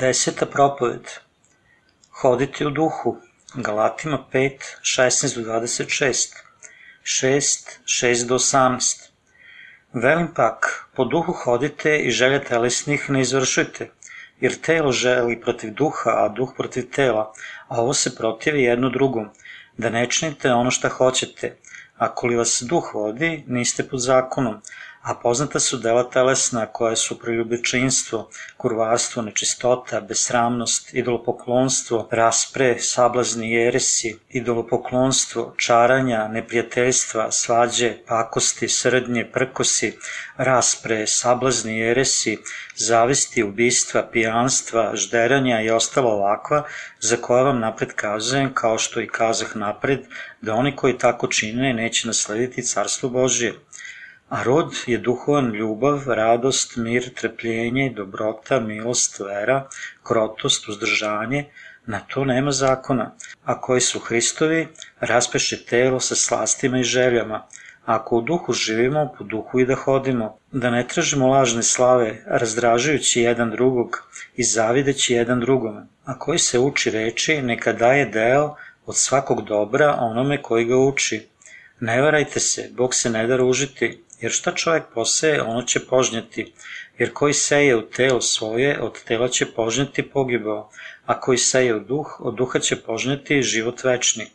Deseta propoved. Hodite u duhu. Galatima 5, 16 do 26. 6, 6 do 18. Velim pak, po duhu hodite i želje telesnih ne izvršujte, jer telo želi protiv duha, a duh protiv tela, a ovo se protivi jedno drugom, da ne činite ono šta hoćete. Ako li vas duh vodi, niste pod zakonom, a poznata su dela telesna koja su preljubičinstvo, kurvarstvo, nečistota, besramnost, idolopoklonstvo, raspre, sablazni jeresi, idolopoklonstvo, čaranja, neprijateljstva, svađe, pakosti, srdnje, prkosi, raspre, sablazni jeresi, zavisti, ubistva, pijanstva, žderanja i ostalo ovakva, za koja vam napred kazujem, kao što i kazah napred, da oni koji tako čine neće naslediti carstvo Božije. A rod je duhovan ljubav, radost, mir, trpljenje, dobrota, milost, vera, krotost, uzdržanje, na to nema zakona, a koji su Hristovi, raspeše telo sa slastima i željama, ako u duhu živimo, po duhu i da hodimo, da ne tražimo lažne slave, razdražujući jedan drugog i zavideći jedan drugome, a koji se uči reči, neka daje deo od svakog dobra onome koji ga uči. Ne varajte se, Bog se ne da ružiti, Jer šta čovjek poseje, ono će požnjeti, jer koji seje u telo svoje, od tela će požnjeti pogibao, a koji seje u duh, od duha će požnjeti život večni.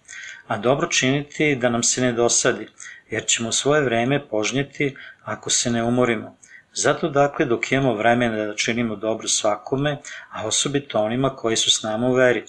A dobro činiti da nam se ne dosadi, jer ćemo svoje vreme požnjeti ako se ne umorimo. Zato dakle dok imamo vremena da činimo dobro svakome, a osobito onima koji su s nama u veri.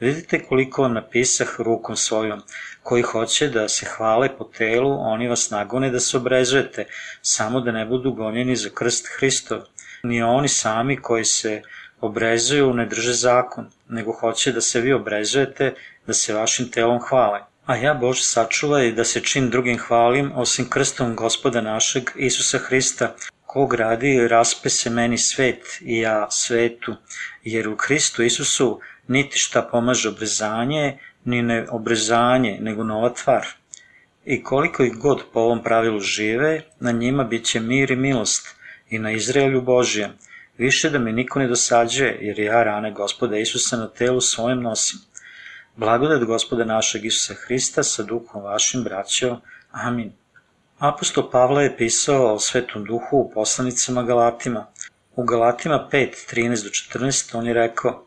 Vidite koliko napisah rukom svojom, koji hoće da se hvale po telu, oni vas nagone da se obrezujete, samo da ne budu gonjeni za krst Hristov. Ni oni sami koji se obrezuju ne drže zakon, nego hoće da se vi obrezujete, da se vašim telom hvale. A ja, Bože, sačuvaj da se čin drugim hvalim, osim krstom gospoda našeg, Isusa Hrista, ko gradi raspe se meni svet i ja svetu, jer u Hristu Isusu niti šta pomaže obrezanje, ni ne obrezanje, nego nova tvar. I koliko ih god po ovom pravilu žive, na njima bit će mir i milost i na Izraelju Božijem. Više da mi niko ne dosađuje, jer ja rane gospoda Isusa na telu svojem nosim. Blagodat gospoda našeg Isusa Hrista sa duhom vašim, braćo. Amin. Apostol Pavle je pisao o svetom duhu u poslanicama Galatima. U Galatima 5, 13 do 14 on je rekao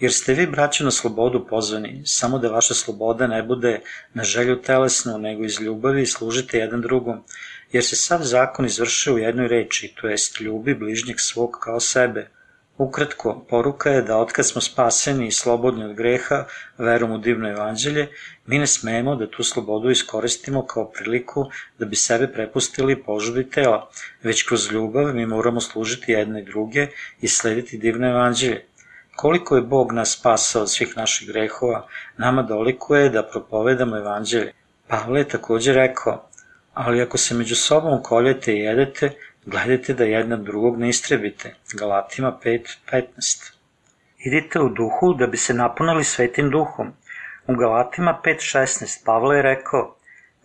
Jer ste vi, braćo, na slobodu pozvani, samo da vaša sloboda ne bude na želju telesnu, nego iz ljubavi služite jedan drugom, jer se sav zakon izvršio u jednoj reči, to jest ljubi bližnjeg svog kao sebe. Ukratko, poruka je da otkad smo spaseni i slobodni od greha, verom u divno evanđelje, mi ne smemo da tu slobodu iskoristimo kao priliku da bi sebe prepustili požubi tela, već kroz ljubav mi moramo služiti jedne i druge i slediti divno evanđelje. Koliko je Bog nas spasao od svih naših grehova, nama dolikuje da propovedamo evanđelje. Pavle je takođe rekao, ali ako se među sobom koljete i jedete, gledajte da jedan drugog ne istrebite. Galatima 5.15 Idite u duhu da bi se napunili svetim duhom. U Galatima 5.16 Pavle je rekao,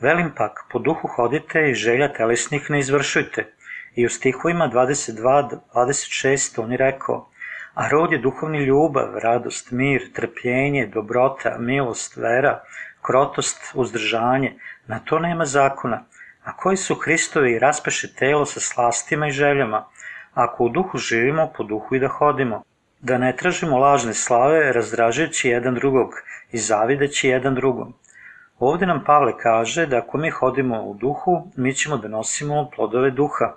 Velim pak, po duhu hodite i želja telesnih ne izvršujte. I u stihovima 22-26 on je rekao, a rod je duhovni ljubav, radost, mir, trpljenje, dobrota, milost, vera, krotost, uzdržanje, na to nema zakona. A koji su Hristovi i raspeše telo sa slastima i željama, ako u duhu živimo, po duhu i da hodimo. Da ne tražimo lažne slave, razdražujući jedan drugog i zavideći jedan drugom. Ovde nam Pavle kaže da ako mi hodimo u duhu, mi ćemo da nosimo plodove duha.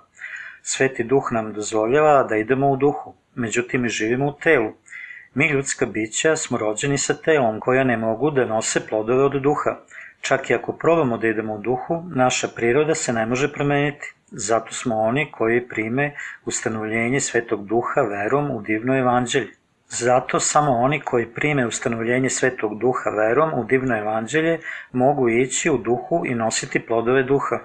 Sveti duh nam dozvoljava da idemo u duhu međutim mi živimo u telu. Mi ljudska bića smo rođeni sa telom koja ne mogu da nose plodove od duha. Čak i ako probamo da idemo u duhu, naša priroda se ne može promeniti. Zato smo oni koji prime ustanovljenje Svetog Duha verom u divno evanđelje. Zato samo oni koji prime ustanovljenje Svetog Duha verom u divno evanđelje mogu ići u duhu i nositi plodove duha.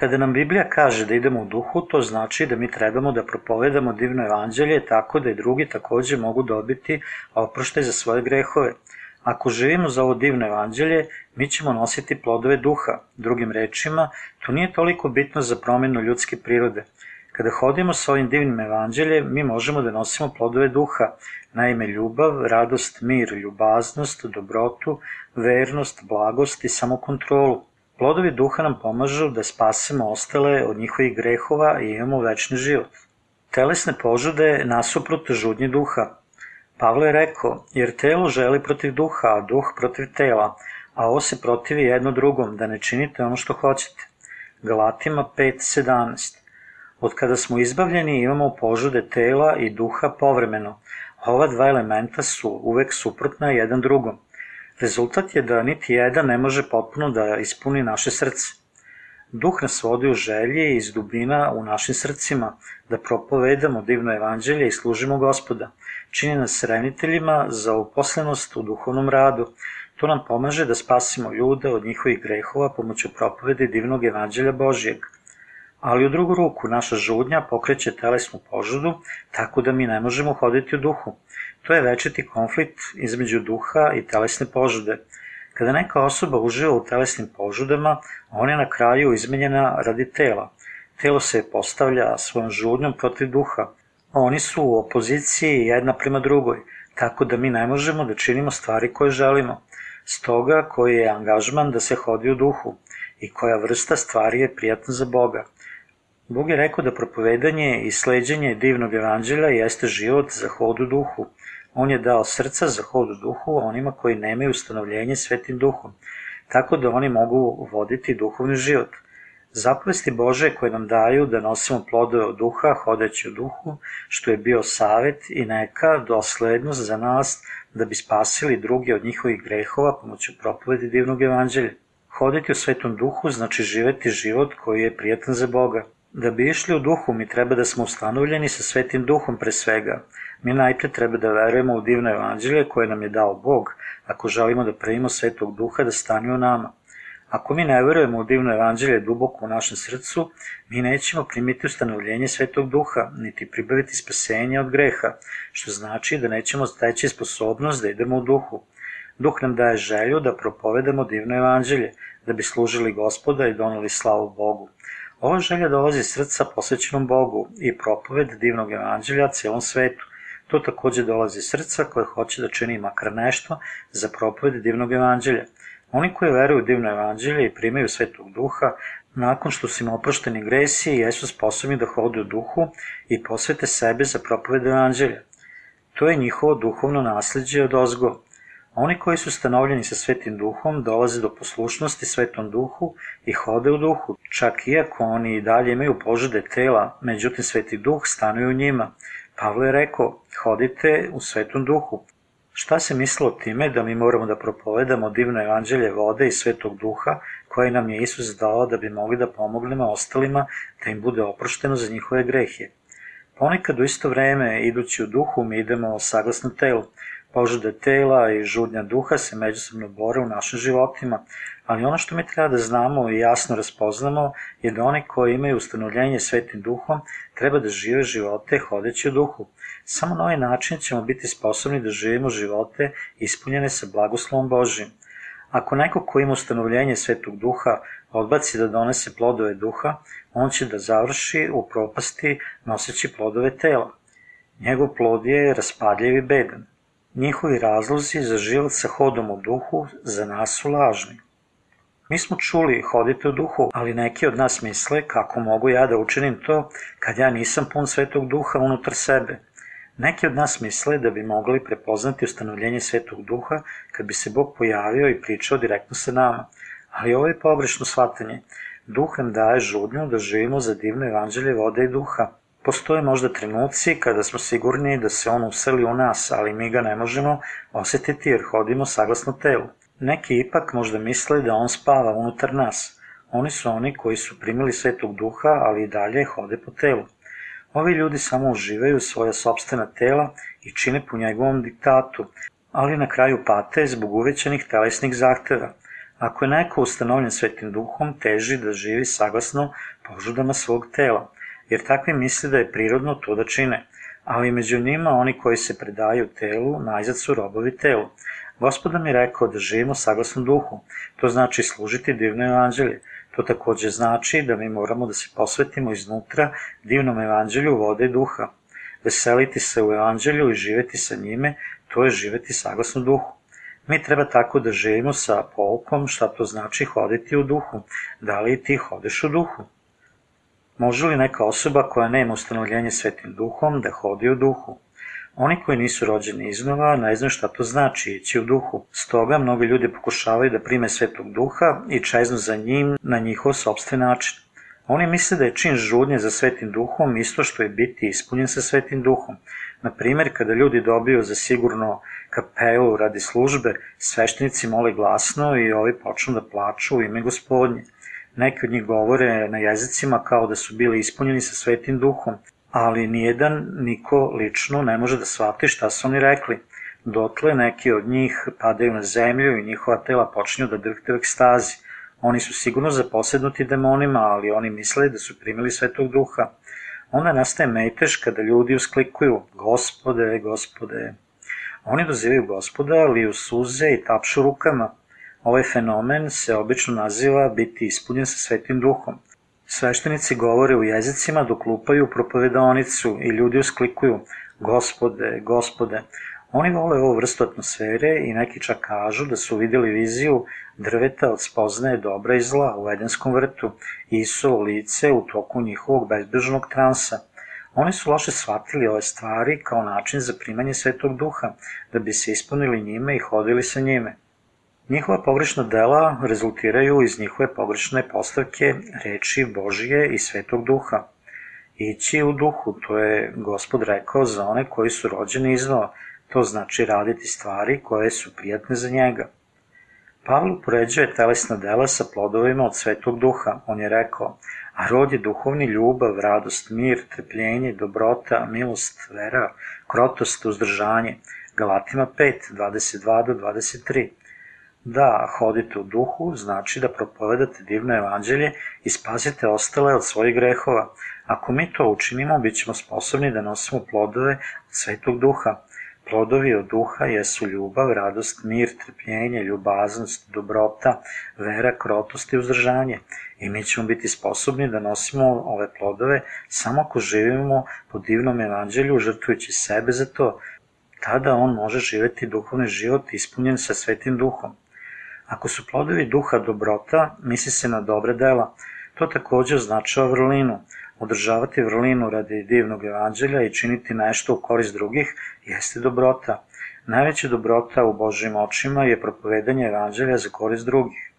Kada nam Biblija kaže da idemo u duhu, to znači da mi trebamo da propovedamo divno evanđelje tako da i drugi takođe mogu dobiti oproštaj za svoje grehove. Ako živimo za ovo divno evanđelje, mi ćemo nositi plodove duha. Drugim rečima, to nije toliko bitno za promenu ljudske prirode. Kada hodimo sa ovim divnim evanđeljem, mi možemo da nosimo plodove duha, naime ljubav, radost, mir, ljubaznost, dobrotu, vernost, blagost i samokontrolu. Plodovi duha nam pomažu da spasemo ostale od njihovih grehova i imamo večni život. Telesne požude nasuprot žudnji duha. Pavle je rekao, jer telo želi protiv duha, a duh protiv tela, a ovo se protivi jedno drugom, da ne činite ono što hoćete. Galatima 5.17 Od kada smo izbavljeni imamo požude tela i duha povremeno. Ova dva elementa su uvek suprotna jedan drugom. Rezultat je da niti jedan ne može potpuno da ispuni naše srce. Duh nas vodi u želje iz dubina u našim srcima, da propovedamo divno evanđelje i služimo gospoda. Čini nas reniteljima za uposlenost u duhovnom radu. To nam pomaže da spasimo ljude od njihovih grehova pomoću propovede divnog evanđelja Božijeg ali u drugu ruku naša žudnja pokreće telesnu požudu, tako da mi ne možemo hoditi u duhu. To je večeti konflikt između duha i telesne požude. Kada neka osoba uživa u telesnim požudama, on je na kraju izmenjena radi tela. Telo se postavlja svojom žudnjom protiv duha. Oni su u opoziciji jedna prema drugoj, tako da mi ne možemo da činimo stvari koje želimo. Stoga koji je angažman da se hodi u duhu i koja vrsta stvari je prijatna za Boga – Bog je rekao da propovedanje i sleđenje divnog evanđelja jeste život za hod u duhu. On je dao srca za hod u duhu onima koji nemaju ustanovljenje svetim duhom, tako da oni mogu voditi duhovni život. Zapovesti Bože koje nam daju da nosimo plodove od duha, hodeći u duhu, što je bio savet i neka doslednost za nas da bi spasili druge od njihovih grehova pomoću propovedi divnog evanđelja. Hoditi u svetom duhu znači živeti život koji je prijatan za Boga. Da bi išli u duhu, mi treba da smo ustanovljeni sa svetim duhom pre svega. Mi najpre treba da verujemo u divno evanđelje koje nam je dao Bog, ako želimo da primimo svetog duha da stane u nama. Ako mi ne verujemo u divno evanđelje duboko u našem srcu, mi nećemo primiti ustanovljenje svetog duha, niti pribaviti spasenje od greha, što znači da nećemo steći sposobnost da idemo u duhu. Duh nam daje želju da propovedamo divno evanđelje, da bi služili gospoda i donali slavu Bogu. Ova želja dolazi iz srca posvećenom Bogu i propoved divnog evanđelja cijelom svetu. To takođe dolazi iz srca koje hoće da čini makar nešto za propoved divnog evanđelja. Oni koji veruju u divno evanđelje i primaju svetog duha, nakon što su im oprošteni gresi, jesu sposobni da hodu u duhu i posvete sebe za propoved evanđelja. To je njihovo duhovno nasledđe od ozgo. Oni koji su stanovljeni sa svetim duhom dolaze do poslušnosti svetom duhu i hode u duhu, čak iako oni i dalje imaju požade tela, međutim sveti duh stanuje u njima. Pavle je rekao, hodite u svetom duhu. Šta se mislilo time da mi moramo da propovedamo divno evanđelje vode i svetog duha koje nam je Isus dao da bi mogli da pomognemo ostalima da im bude oprošteno za njihove grehe? Ponekad u isto vreme, idući u duhu, mi idemo saglasno telu. Požude tela i žudnja duha se međusobno bore u našim životima, ali ono što mi treba da znamo i jasno raspoznamo je da oni koji imaju ustanovljenje svetim duhom treba da žive živote hodeći u duhu. Samo na ovaj način ćemo biti sposobni da živimo živote ispunjene sa blagoslovom Božim. Ako neko ko ima ustanovljenje svetog duha odbaci da donese plodove duha, on će da završi u propasti noseći plodove tela. Njegov plod je raspadljiv i bedan. Njihovi razlozi za život sa hodom u duhu za nas su lažni. Mi smo čuli hodite u duhu, ali neki od nas misle kako mogu ja da učinim to kad ja nisam pun svetog duha unutar sebe. Neki od nas misle da bi mogli prepoznati ustanovljenje svetog duha kad bi se Bog pojavio i pričao direktno sa nama. Ali ovo je pogrešno shvatanje. Duh nam daje žudnju da živimo za divno evanđelje vode i duha. Postoje možda trenuci kada smo sigurni da se on useli u nas, ali mi ga ne možemo osetiti jer hodimo saglasno telu. Neki ipak možda misle da on spava unutar nas. Oni su oni koji su primili svetog duha, ali i dalje hode po telu. Ovi ljudi samo uživaju svoja sobstvena tela i čine po njegovom diktatu, ali na kraju pate zbog uvećanih telesnih zahteva. Ako je neko ustanovljen svetim duhom, teži da živi saglasno požudama svog tela – jer takvi misle da je prirodno to da čine, ali među njima oni koji se predaju telu, najzad su robovi telu. Gospod nam je rekao da živimo saglasno duhu, to znači služiti divno evanđelje, To takođe znači da mi moramo da se posvetimo iznutra divnom evanđelju vode i duha. Veseliti se u evanđelju i živeti sa njime, to je živeti saglasno duhu. Mi treba tako da živimo sa poukom šta to znači hoditi u duhu. Da li ti hodeš u duhu? Može li neka osoba koja nema ustanovljenje svetim duhom da hodi u duhu? Oni koji nisu rođeni iznova ne znaju šta to znači ići u duhu. Stoga mnogi ljudi pokušavaju da prime svetog duha i čeznu za njim na njihov sobstven način. Oni misle da je čin žudnje za svetim duhom isto što je biti ispunjen sa svetim duhom. Na primer, kada ljudi dobiju za sigurno kapelu radi službe, sveštenici mole glasno i ovi počnu da plaču u ime gospodnje. Neki od njih govore na jezicima kao da su bili ispunjeni sa svetim duhom, ali nijedan niko lično ne može da shvati šta su oni rekli. Dotle neki od njih padaju na zemlju i njihova tela počinju da drhte u ekstazi. Oni su sigurno zaposednuti demonima, ali oni misle da su primili svetog duha. Onda nastaje metež kada ljudi usklikuju Gospode, Gospode. Oni dozivaju gospoda, liju suze i tapšu rukama. Ovaj fenomen se obično naziva biti ispunjen sa svetim duhom. Sveštenici govore u jezicima dok lupaju propovedonicu i ljudi usklikuju Gospode, Gospode. Oni vole ovu vrstu atmosfere i neki čak kažu da su videli viziju drveta od spoznaje dobra i zla u Edenskom vrtu i Isuo lice u toku njihovog bezbrižnog transa. Oni su loše shvatili ove stvari kao način za primanje svetog duha, da bi se ispunili njime i hodili sa njime. Njihova pogrešna dela rezultiraju iz njihove pogrešne postavke reči Božije i Svetog Duha. Ići u duhu, to je gospod rekao za one koji su rođeni iznova, to znači raditi stvari koje su prijatne za njega. Pavle upoređuje telesna dela sa plodovima od Svetog Duha. On je rekao, a rod je duhovni ljubav, radost, mir, trpljenje, dobrota, milost, vera, krotost, uzdržanje. Galatima 5, 22 do 23. Da hodite u duhu znači da propovedate divno evanđelje i spasite ostale od svojih grehova. Ako mi to učinimo, bit ćemo sposobni da nosimo plodove od svetog duha. Plodovi od duha jesu ljubav, radost, mir, trpljenje, ljubaznost, dobrota, vera, krotost i uzdržanje. I mi ćemo biti sposobni da nosimo ove plodove samo ako živimo po divnom evanđelju, žrtvujući sebe za to. Tada on može živeti duhovni život ispunjen sa svetim duhom. Ako su plodovi duha dobrota, misli se na dobre dela. To takođe označava vrlinu. Održavati vrlinu radi divnog evanđelja i činiti nešto u korist drugih jeste dobrota. Najveća dobrota u Božim očima je propovedanje evanđelja za korist drugih.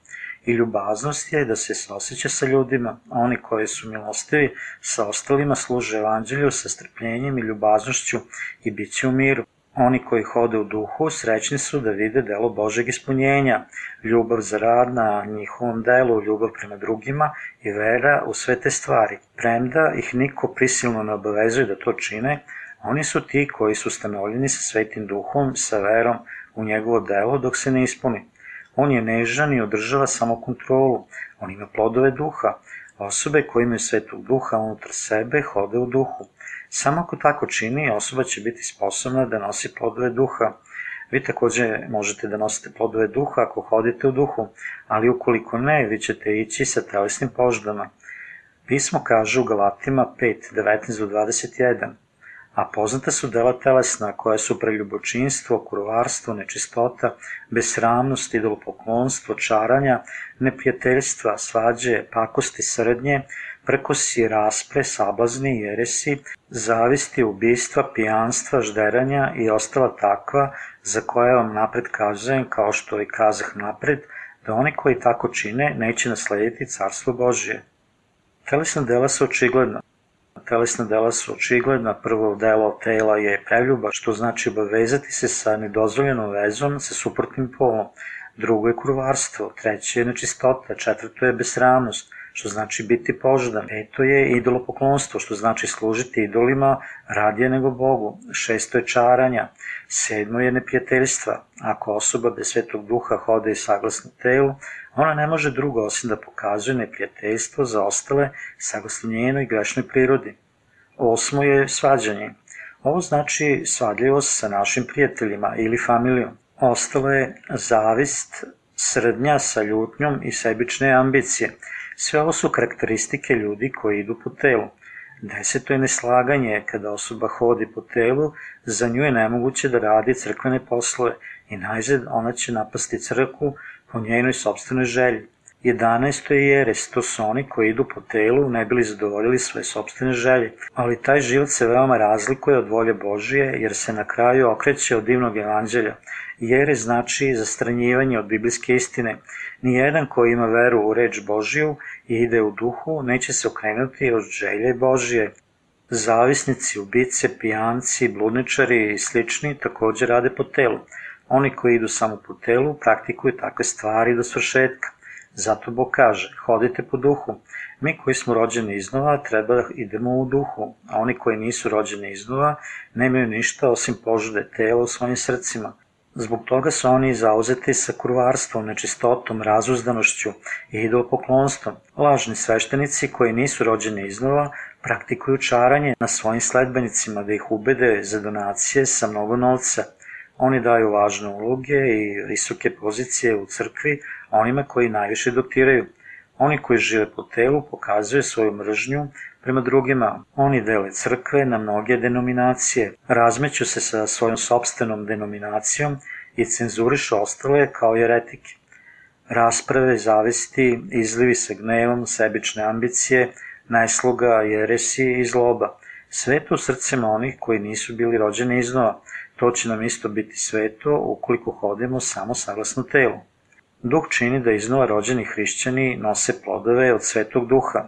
I ljubaznost je da se saoseća sa ljudima, a oni koji su milostivi sa ostalima služe evanđelju sa strpljenjem i ljubaznošću i bit će u miru. Oni koji hode u duhu srećni su da vide delo Božeg ispunjenja, ljubav za rad na njihovom delu, ljubav prema drugima i vera u sve te stvari. Premda ih niko prisilno ne obavezuje da to čine, oni su ti koji su stanovljeni sa svetim duhom, sa verom u njegovo delo dok se ne ispuni. On je nežan i održava samo kontrolu, on ima plodove duha. Osobe koje imaju svetog duha unutar sebe hode u duhu. Samo ako tako čini, osoba će biti sposobna da nosi plodove duha. Vi takođe možete da nosite plodove duha ako hodite u duhu, ali ukoliko ne, vi ćete ići sa telesnim poždama. Pismo kaže u Galatima 5, 19 do 21 a poznata su dela telesna koja su preljubočinstvo, kurovarstvo, nečistota, besramnost, idolopoklonstvo, čaranja, neprijateljstva, svađe, pakosti srednje, prkosi, raspre, sablazni, jeresi, zavisti, ubistva, pijanstva, žderanja i ostala takva za koja vam napred kazujem, kao što i kazah napred, da oni koji tako čine neće naslediti carstvo Božije. Telesna dela su očigledna. Telesna dela su očigledna, prvo delo tela je preljuba, što znači obavezati se sa nedozvoljenom vezom sa suprotnim polom, drugo je kurvarstvo, treće je nečistota, četvrto je besramnost, što znači biti poždan. Peto je idolopoklonstvo, što znači služiti idolima radije nego Bogu. Šesto je čaranja. Sedmo je neprijateljstva. Ako osoba bez svetog duha hode i saglasno telu, ona ne može drugo osim da pokazuje neprijateljstvo za ostale saglasno njenoj grešnoj prirodi. Osmo je svađanje. Ovo znači svadljivost sa našim prijateljima ili familijom. Ostalo je zavist, srednja sa ljutnjom i sebične ambicije. Sve ovo su karakteristike ljudi koji idu po telu. Deseto je neslaganje, kada osoba hodi po telu, za nju je nemoguće da radi crkvene poslove i najzad ona će napasti crkvu po njenoj sobstvenoj želji. 11. je jeres, to su oni koji idu po telu, ne bili zadovoljili svoje sobstvene želje, ali taj život se veoma razlikuje od volje Božije, jer se na kraju okreće od divnog evanđelja. Jere znači zastranjivanje od biblijske istine. Nijedan koji ima veru u reč Božiju i ide u duhu, neće se okrenuti od želje Božije. Zavisnici, ubice, pijanci, bludničari i slični takođe rade po telu. Oni koji idu samo po telu praktikuju takve stvari do svršetka. Zato Bog kaže, hodite po duhu. Mi koji smo rođeni iznova treba da idemo u duhu, a oni koji nisu rođeni iznova nemaju ništa osim požude tela u svojim srcima. Zbog toga su oni zauzeti sa kurvarstvom, nečistotom, razuzdanošću i idolopoklonstvom. Lažni sveštenici koji nisu rođeni iznova praktikuju čaranje na svojim sledbenicima da ih ubede za donacije sa mnogo novca. Oni daju važne uloge i visoke pozicije u crkvi onima koji najviše dotiraju. Oni koji žive po telu pokazuju svoju mržnju prema drugima. Oni dele crkve na mnoge denominacije, razmeću se sa svojom sobstvenom denominacijom i cenzurišu ostale kao jeretike. Rasprave, zavisti, izlivi sa gnevom, sebične ambicije, najsluga, jeresi i zloba. Sve to u srcima onih koji nisu bili rođeni iznova. To će nam isto biti sveto ukoliko hodimo samo saglasno telu. Duh čini da iznova rođeni hrišćani nose plodove od svetog duha.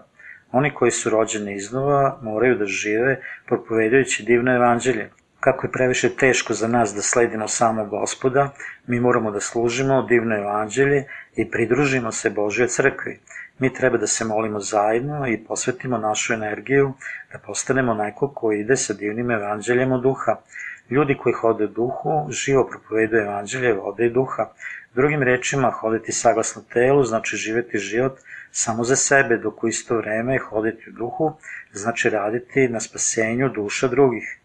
Oni koji su rođeni iznova moraju da žive propovedajući divno evanđelje. Kako je previše teško za nas da sledimo samo gospoda, mi moramo da služimo divno evanđelje i pridružimo se Božje crkvi. Mi treba da se molimo zajedno i posvetimo našu energiju da postanemo neko koji ide sa divnim evanđeljem od duha. Ljudi koji hode duhu živo propovedaju evanđelje vode i duha. Drugim rečima, hoditi saglasno telu znači živeti život samo za sebe, dok u isto vreme hoditi u duhu znači raditi na spasenju duša drugih.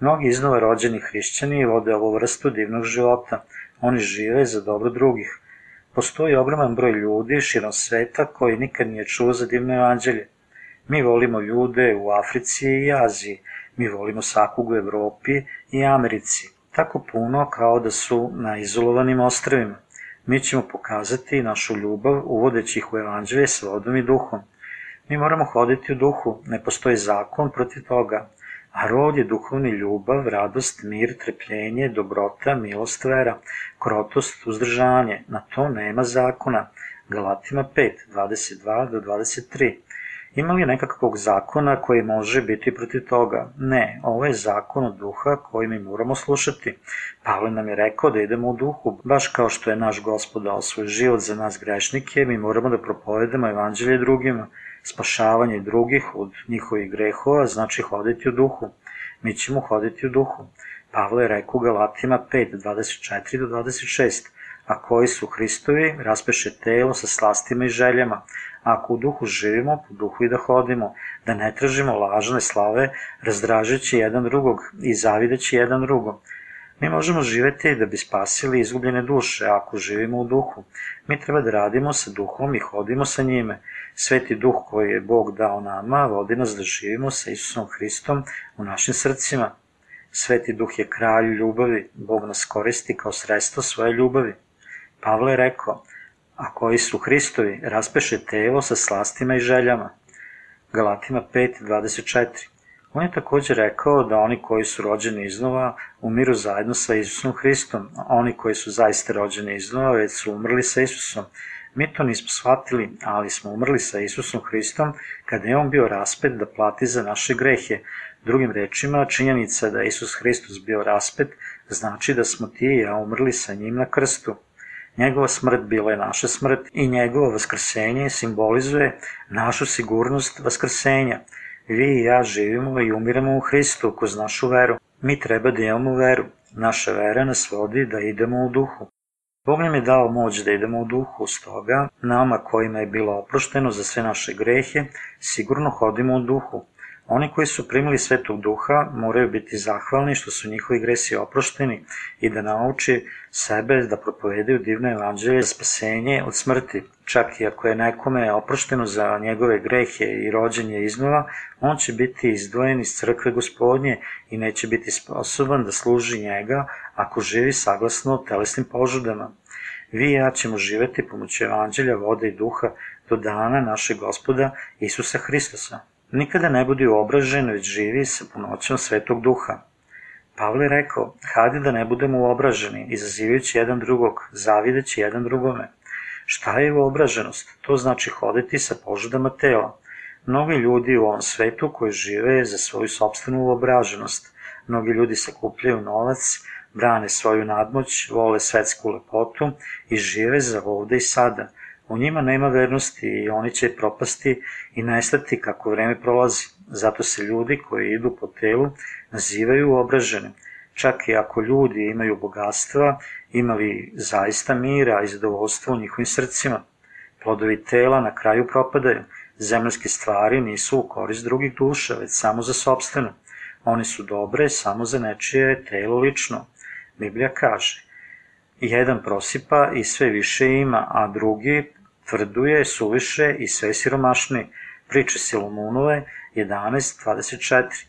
Mnogi iznova rođeni hrišćani vode ovu vrstu divnog života. Oni žive za dobro drugih. Postoji ogroman broj ljudi širom sveta koji nikad nije čuo za divno evanđelje. Mi volimo ljude u Africi i Aziji, mi volimo svakog u Evropi i Americi, tako puno kao da su na izolovanim ostravima mi ćemo pokazati našu ljubav uvodeći ih u evanđelje s vodom i duhom. Mi moramo hoditi u duhu, ne postoji zakon protiv toga, a rod je duhovni ljubav, radost, mir, trepljenje, dobrota, milost, vera, krotost, uzdržanje, na to nema zakona. Galatima 5, 22 do 23. Ima li nekakvog zakona koji može biti protiv toga? Ne, ovo je zakon od duha koji mi moramo slušati. Pavle nam je rekao da idemo u duhu, baš kao što je naš gospod dao svoj život za nas grešnike, mi moramo da propovedamo evanđelje drugima. Spašavanje drugih od njihovih grehova znači hoditi u duhu. Mi ćemo hoditi u duhu. Pavle je rekao Galatima 5, 24 do 26 a koji su Hristovi, raspeše telo sa slastima i željama, ako u duhu živimo, po duhu i da hodimo, da ne tražimo lažne slave, razdražeći jedan drugog i zavideći jedan drugom. Mi možemo živeti da bi spasili izgubljene duše ako živimo u duhu. Mi treba da radimo sa duhom i hodimo sa njime. Sveti duh koji je Bog dao nama vodi nas da živimo sa Isusom Hristom u našim srcima. Sveti duh je kralj ljubavi, Bog nas koristi kao sredstvo svoje ljubavi. Pavle je rekao, a koji su Hristovi, raspeše telo sa slastima i željama. Galatima 5.24 On je takođe rekao da oni koji su rođeni iznova umiru zajedno sa Isusom Hristom, a oni koji su zaista rođeni iznova već su umrli sa Isusom. Mi to nismo shvatili, ali smo umrli sa Isusom Hristom kada je On bio raspet da plati za naše grehe. Drugim rečima, činjenica da Isus Hristos bio raspet znači da smo ti i ja umrli sa njim na krstu. Njegova smrt bila je naša smrt i njegovo vaskrsenje simbolizuje našu sigurnost vaskrsenja. Vi i ja živimo i umiramo u Hristu kroz našu veru. Mi treba da imamo veru. Naša vera nas vodi da idemo u duhu. Bog nam je dao moć da idemo u duhu, stoga nama kojima je bilo oprošteno za sve naše grehe, sigurno hodimo u duhu. Oni koji su primili svetog duha moraju biti zahvalni što su njihovi gresi oprošteni i da nauči sebe da propovedaju divne evanđelje za spasenje od smrti. Čak i ako je nekome oprošteno za njegove grehe i rođenje iznova, on će biti izdvojen iz crkve gospodnje i neće biti sposoban da služi njega ako živi saglasno telesnim požudama. Vi i ja ćemo živeti pomoću evanđelja, vode i duha do dana našeg gospoda Isusa Hristosa. Nikada ne budi uobražen, već živi sa punoćom svetog duha. Pavle rekao, hajde da ne budemo uobraženi, izazivajući jedan drugog, zavideći jedan drugome. Šta je uobraženost? To znači hoditi sa požudama tela. Mnogi ljudi u ovom svetu koji žive za svoju sobstvenu uobraženost. Mnogi ljudi sakupljaju novac, brane svoju nadmoć, vole svetsku lepotu i žive za ovde i sada – U njima nema vernosti i oni će propasti i nestati kako vreme prolazi. Zato se ljudi koji idu po telu nazivaju obraženim. Čak i ako ljudi imaju bogatstva, imali zaista mira i zadovoljstvo u njihovim srcima. Plodovi tela na kraju propadaju. Zemljske stvari nisu u korist drugih duša, već samo za sobstveno. One su dobre samo za nečije telo lično. Biblija kaže, jedan prosipa i sve više ima, a drugi tvrduje, suviše i sve siromašni. Priče Silomunove 11.24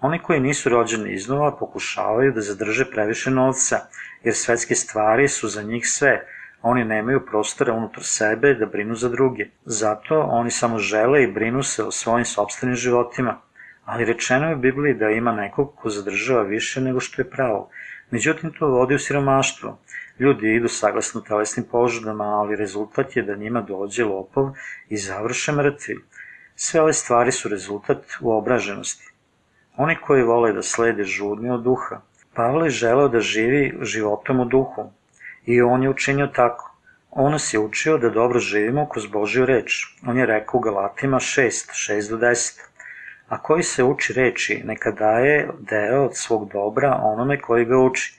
Oni koji nisu rođeni iznova pokušavaju da zadrže previše novca, jer svetske stvari su za njih sve, oni nemaju prostora unutar sebe da brinu za druge. Zato oni samo žele i brinu se o svojim sobstvenim životima. Ali rečeno je u Bibliji da ima nekog ko zadržava više nego što je pravo. Međutim, to vodi u siromaštvo. Ljudi idu saglasno telesnim požudama, ali rezultat je da njima dođe lopov i završe mrtvi. Sve ove stvari su rezultat uobraženosti. Oni koji vole da slede žudni od duha. Pavle je želeo da živi životom u duhu i on je učinio tako. On nas je učio da dobro živimo kroz Božju reč. On je rekao u Galatima 6, 6 do 10. A koji se uči reči, neka daje deo od svog dobra onome koji ga uči.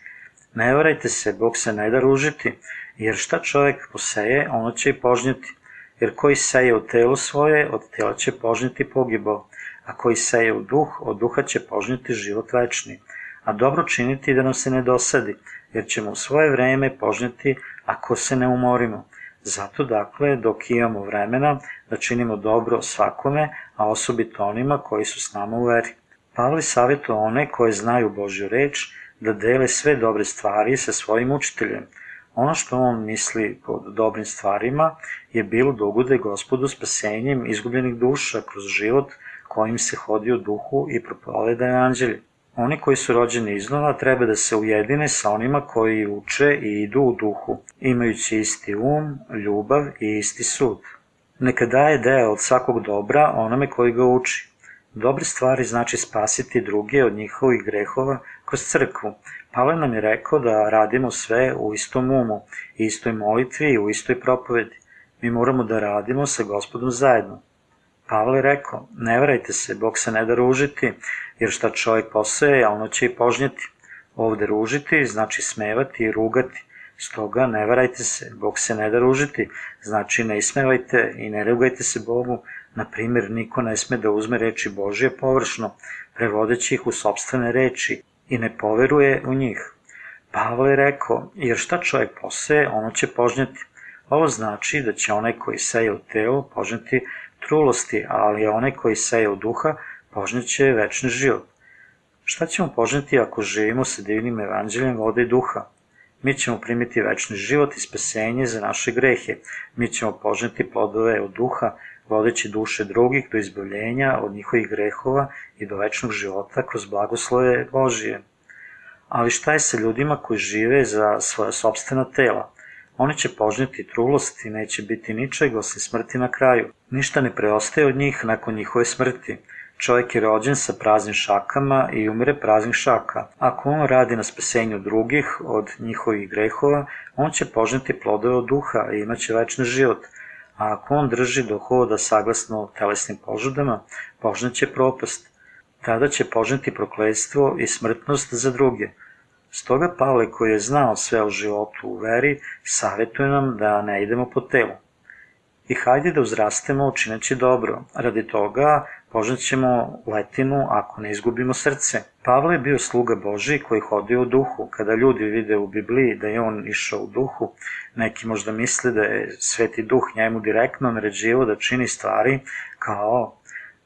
Ne varajte se, Bog se ne da ružiti, jer šta čovek poseje, ono će i požnjeti. Jer koji seje u telo svoje, od tela će požnjeti pogibo, a koji seje u duh, od duha će požnjeti život večni. A dobro činiti da nam se ne dosadi, jer ćemo u svoje vreme požnjeti ako se ne umorimo. Zato dakle, dok imamo vremena da činimo dobro svakome, a osobito onima koji su s nama u veri. Pavli savjetuje one koje znaju Božju reč, da dele sve dobre stvari sa svojim učiteljem. Ono što on misli pod dobrim stvarima je bilo da gospodu spasenjem izgubljenih duša kroz život kojim se hodi u duhu i propoveda evanđelje. Oni koji su rođeni iznova treba da se ujedine sa onima koji uče i idu u duhu, imajući isti um, ljubav i isti sud. Neka daje deo od svakog dobra onome koji ga uči, Dobre stvari znači spasiti druge od njihovih grehova kroz crkvu. Pavle nam je rekao da radimo sve u istom umu, istoj molitvi i u istoj propovedi. Mi moramo da radimo sa gospodom zajedno. Pavle je rekao, ne vrajte se, Bog se ne da ružiti, jer šta čovjek poseje, a ono će i požnjeti. Ovde ružiti znači smevati i rugati. Stoga ne varajte se, Bog se ne da ružiti, znači ne ismevajte i ne rugajte se Bogu, Na primjer, niko ne sme da uzme reči Božje površno, prevodeći ih u sobstvene reči i ne poveruje u njih. Pavle je rekao, jer šta čovjek poseje, ono će požnjeti. Ovo znači da će onaj koji seje u telo požnjeti trulosti, ali onaj koji seje u duha požnjeće večni život. Šta ćemo požnjeti ako živimo sa divnim evanđeljem vode i duha? Mi ćemo primiti večni život i spasenje za naše grehe. Mi ćemo požnjeti plodove od duha, vodeći duše drugih do izbavljenja od njihovih grehova i do večnog života kroz blagoslove Božije. Ali šta je sa ljudima koji žive za svoje sobstvena tela? Oni će požnjeti trulost i neće biti ničeg osim smrti na kraju. Ništa ne preostaje od njih nakon njihove smrti. Čovjek je rođen sa praznim šakama i umire praznih šaka. Ako on radi na spasenju drugih od njihovih grehova, on će požnjeti plodove od duha i imaće večni život – a ako on drži do hoda saglasno telesnim požudama, požneće propast. Tada će požneti prokledstvo i smrtnost za druge. Stoga Pavle koji je znao sve o životu u veri, savjetuje nam da ne idemo po telu. I hajde da uzrastemo učineći dobro, radi toga požećemo letinu ako ne izgubimo srce. Pavle je bio sluga Boži koji hodio u duhu. Kada ljudi vide u Bibliji da je on išao u duhu, neki možda misle da je sveti duh njemu direktno naređivo da čini stvari kao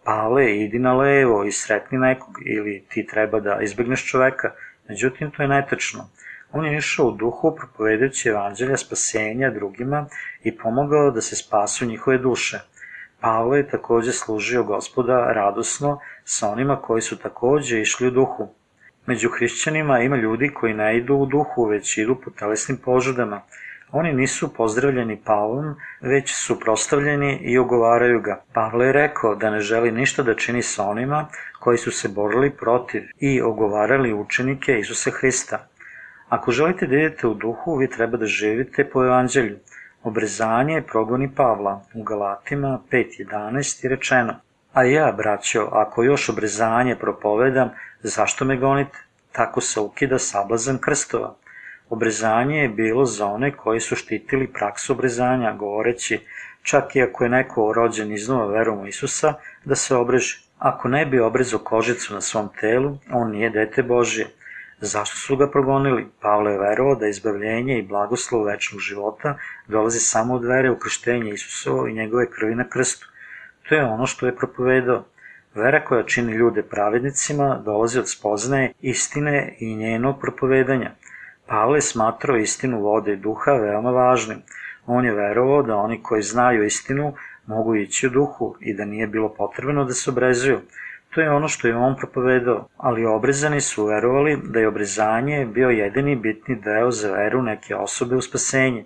Pavle, idi na levo i sretni nekog, ili ti treba da izbegneš čoveka. Međutim, to je netačno. On je išao u duhu propovedajući evanđelja spasenja drugima i pomogao da se spasu njihove duše. Pavle je takođe služio gospoda radosno sa onima koji su takođe išli u duhu. Među hrišćanima ima ljudi koji ne idu u duhu, već idu po telesnim požudama. Oni nisu pozdravljeni Pavlom, već su prostavljeni i ogovaraju ga. Pavle je rekao da ne želi ništa da čini sa onima koji su se borili protiv i ogovarali učenike Isusa Hrista. Ako želite da idete u duhu, vi treba da živite po evanđelju. Obrezanje progoni Pavla u Galatima 5.11 je rečeno A ja, braćo, ako još obrezanje propovedam, zašto me gonite? Tako se ukida sablazan krstova. Obrezanje je bilo za one koji su štitili praksu obrezanja, govoreći čak i ako je neko rođen iznova verom u Isusa, da se obreži. Ako ne bi obrezao kožicu na svom telu, on nije dete Božije. Zašto su ga progonili? Pavle je verovao da izbavljenje i blagoslov večnog života dolazi samo od vere u krštenje Isusovo i njegove krvi na krstu. To je ono što je propovedao. Vera koja čini ljude pravednicima dolazi od spoznaje istine i njenog propovedanja. Pavle smatrao istinu vode i duha veoma važnim. On je verovao da oni koji znaju istinu mogu ići u duhu i da nije bilo potrebno da se obrezuju. To je ono što je on propovedao, ali obrezani su verovali da je obrezanje bio jedini bitni deo za veru neke osobe u spasenje.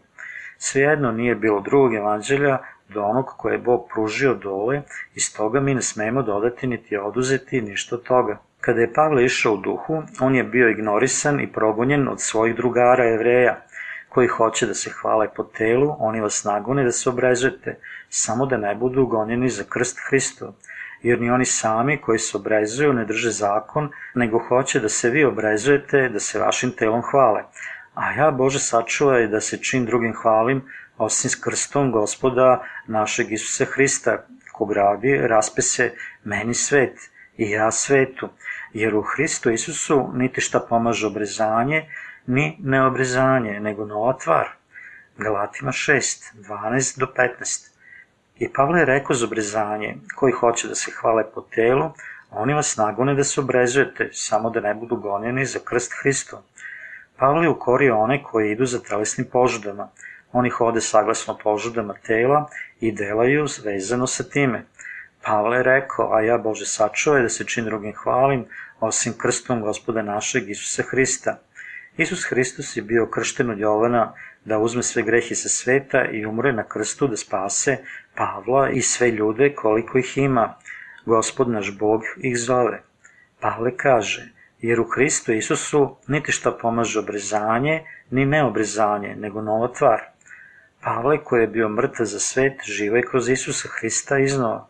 Svejedno nije bilo drugog evanđelja do onog koje je Bog pružio dole i stoga mi ne smemo dodati niti oduzeti ništa od toga. Kada je Pavle išao u duhu, on je bio ignorisan i progonjen od svojih drugara jevreja, koji hoće da se hvale po telu, oni vas nagone da se obrezujete, samo da ne budu gonjeni za krst Hristov jer ni oni sami koji se obrezuju ne drže zakon, nego hoće da se vi obrezujete, da se vašim telom hvale. A ja, Bože, sačuvaj da se čin drugim hvalim, osim s krstom gospoda našeg Isusa Hrista, kog radi, raspe se meni svet i ja svetu, jer u Hristu Isusu niti šta pomaže obrezanje, ni neobrezanje, nego nova tvar. Galatima 6, 12 do 15. I Pavle je rekao za obrezanje, koji hoće da se hvale po telu, oni vas nagone da se obrezujete, samo da ne budu gonjeni za krst Hristo. Pavle je ukorio one koji idu za telesnim požudama, oni hode saglasno požudama tela i delaju vezano sa time. Pavle je rekao, a ja Bože sačuvaj da se čin drugim hvalim, osim krstom gospoda našeg Isusa Hrista. Isus Hristos je bio kršten od Jovana da uzme sve grehe sa sveta i umre na krstu da spase Pavla i sve ljude koliko ih ima. Gospod naš Bog ih zove. Pavle kaže, jer u Hristu Isusu niti šta pomaže obrezanje, ni neobrezanje, nego nova tvar. Pavle koji je bio mrtav za svet, živa je kroz Isusa Hrista iznova.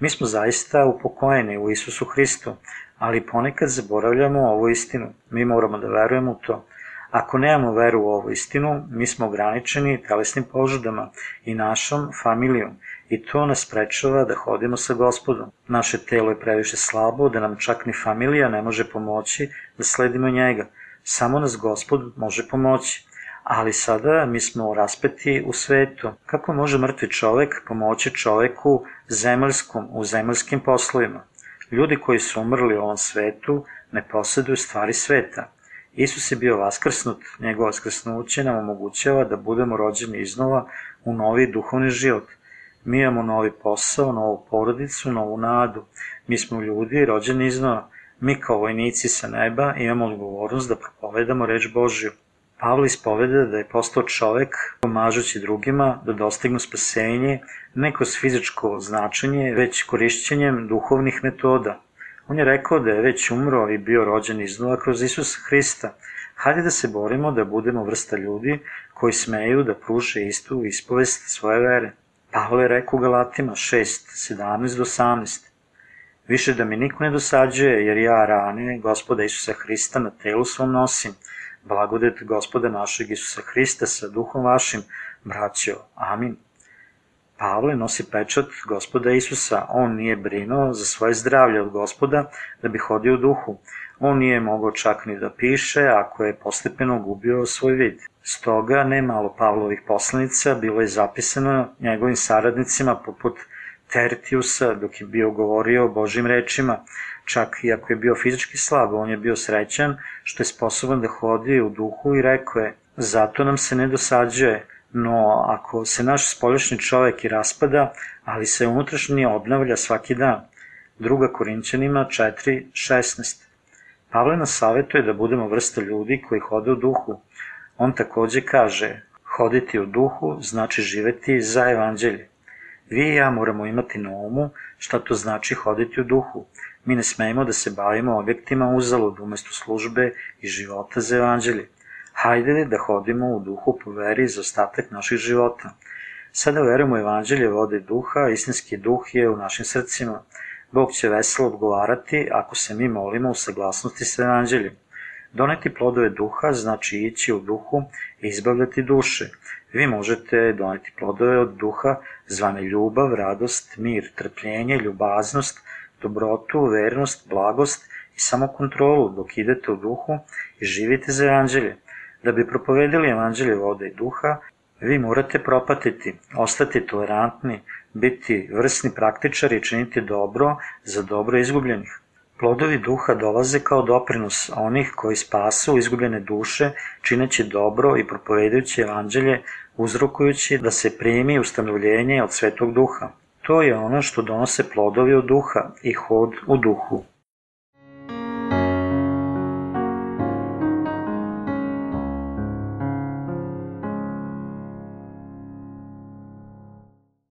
Mi smo zaista upokojeni u Isusu Hristu, ali ponekad zaboravljamo ovu istinu. Mi moramo da verujemo u to. Ako nemamo veru u ovu istinu, mi smo ograničeni telesnim požudama i našom familijom i to nas sprečava da hodimo sa gospodom. Naše telo je previše slabo da nam čak ni familija ne može pomoći da sledimo njega. Samo nas gospod može pomoći. Ali sada mi smo raspeti u svetu. Kako može mrtvi čovek pomoći čoveku zemaljskom u zemaljskim poslovima? Ljudi koji su umrli u ovom svetu ne posjeduju stvari sveta. Isus je bio vaskrsnut, njegovo vaskrsnuće nam omogućava da budemo rođeni iznova u novi duhovni život. Mi imamo novi posao, novu porodicu, novu nadu. Mi smo ljudi rođeni iznova. Mi kao vojnici sa neba imamo odgovornost da propovedamo reč Božju. Pavle ispoveda da je postao čovek pomažući drugima da dostignu spasenje ne kroz fizičko značenje, već korišćenjem duhovnih metoda. On je rekao da je već umro i bio rođen iznova kroz Isusa Hrista. Hajde da se borimo da budemo vrsta ljudi koji smeju da pruže istu ispovest svoje vere. Pavle je rekao Galatima 6, 17 do 18. Više da mi niko ne dosađuje, jer ja rane gospoda Isusa Hrista na telu svom nosim. Blagodet gospoda našeg Isusa Hrista sa duhom vašim, braćo. Amin. Pavle nosi pečat gospoda Isusa. On nije brinuo za svoje zdravlje od gospoda da bi hodio u duhu. On nije mogao čak ni da piše ako je postepeno gubio svoj vid. Stoga, ne malo Pavlovih poslanica bilo je zapisano njegovim saradnicima poput Tertiusa dok je bio govorio o Božim rečima, čak i ako je bio fizički slab, on je bio srećan što je sposoban da hodi u duhu i rekao je, zato nam se ne dosađuje, no ako se naš spoljašnji čovek i raspada, ali se unutrašnji obnavlja svaki dan. Druga Korinćanima 4.16 Pavle nas savjetuje da budemo vrsta ljudi koji hode u duhu. On takođe kaže, hoditi u duhu znači živeti za evanđelje. Vi i ja moramo imati na umu šta to znači hoditi u duhu. Mi ne smemo da se bavimo objektima uzalud umesto službe i života za evanđelje. Hajde da hodimo u duhu po veri za ostatak naših života. Sada verujemo evanđelje vode duha, istinski duh je u našim srcima. Bog će veselo odgovarati ako se mi molimo u saglasnosti sa evanđeljem. Doneti plodove duha znači ići u duhu i izbavljati duše. Vi možete doneti plodove od duha zvane ljubav, radost, mir, trpljenje, ljubaznost, dobrotu, vernost, blagost i samokontrolu dok idete u duhu i živite za evanđelje. Da bi propovedili evanđelje vode i duha, vi morate propatiti, ostati tolerantni, biti vrsni praktičari i činiti dobro za dobro izgubljenih. Plodovi duha dolaze kao doprinos onih koji spasu izgubljene duše, čineći dobro i propovedajući evanđelje, uzrokujući da se primi ustanovljenje od svetog duha. To je ono što donose plodovi od duha i hod u duhu.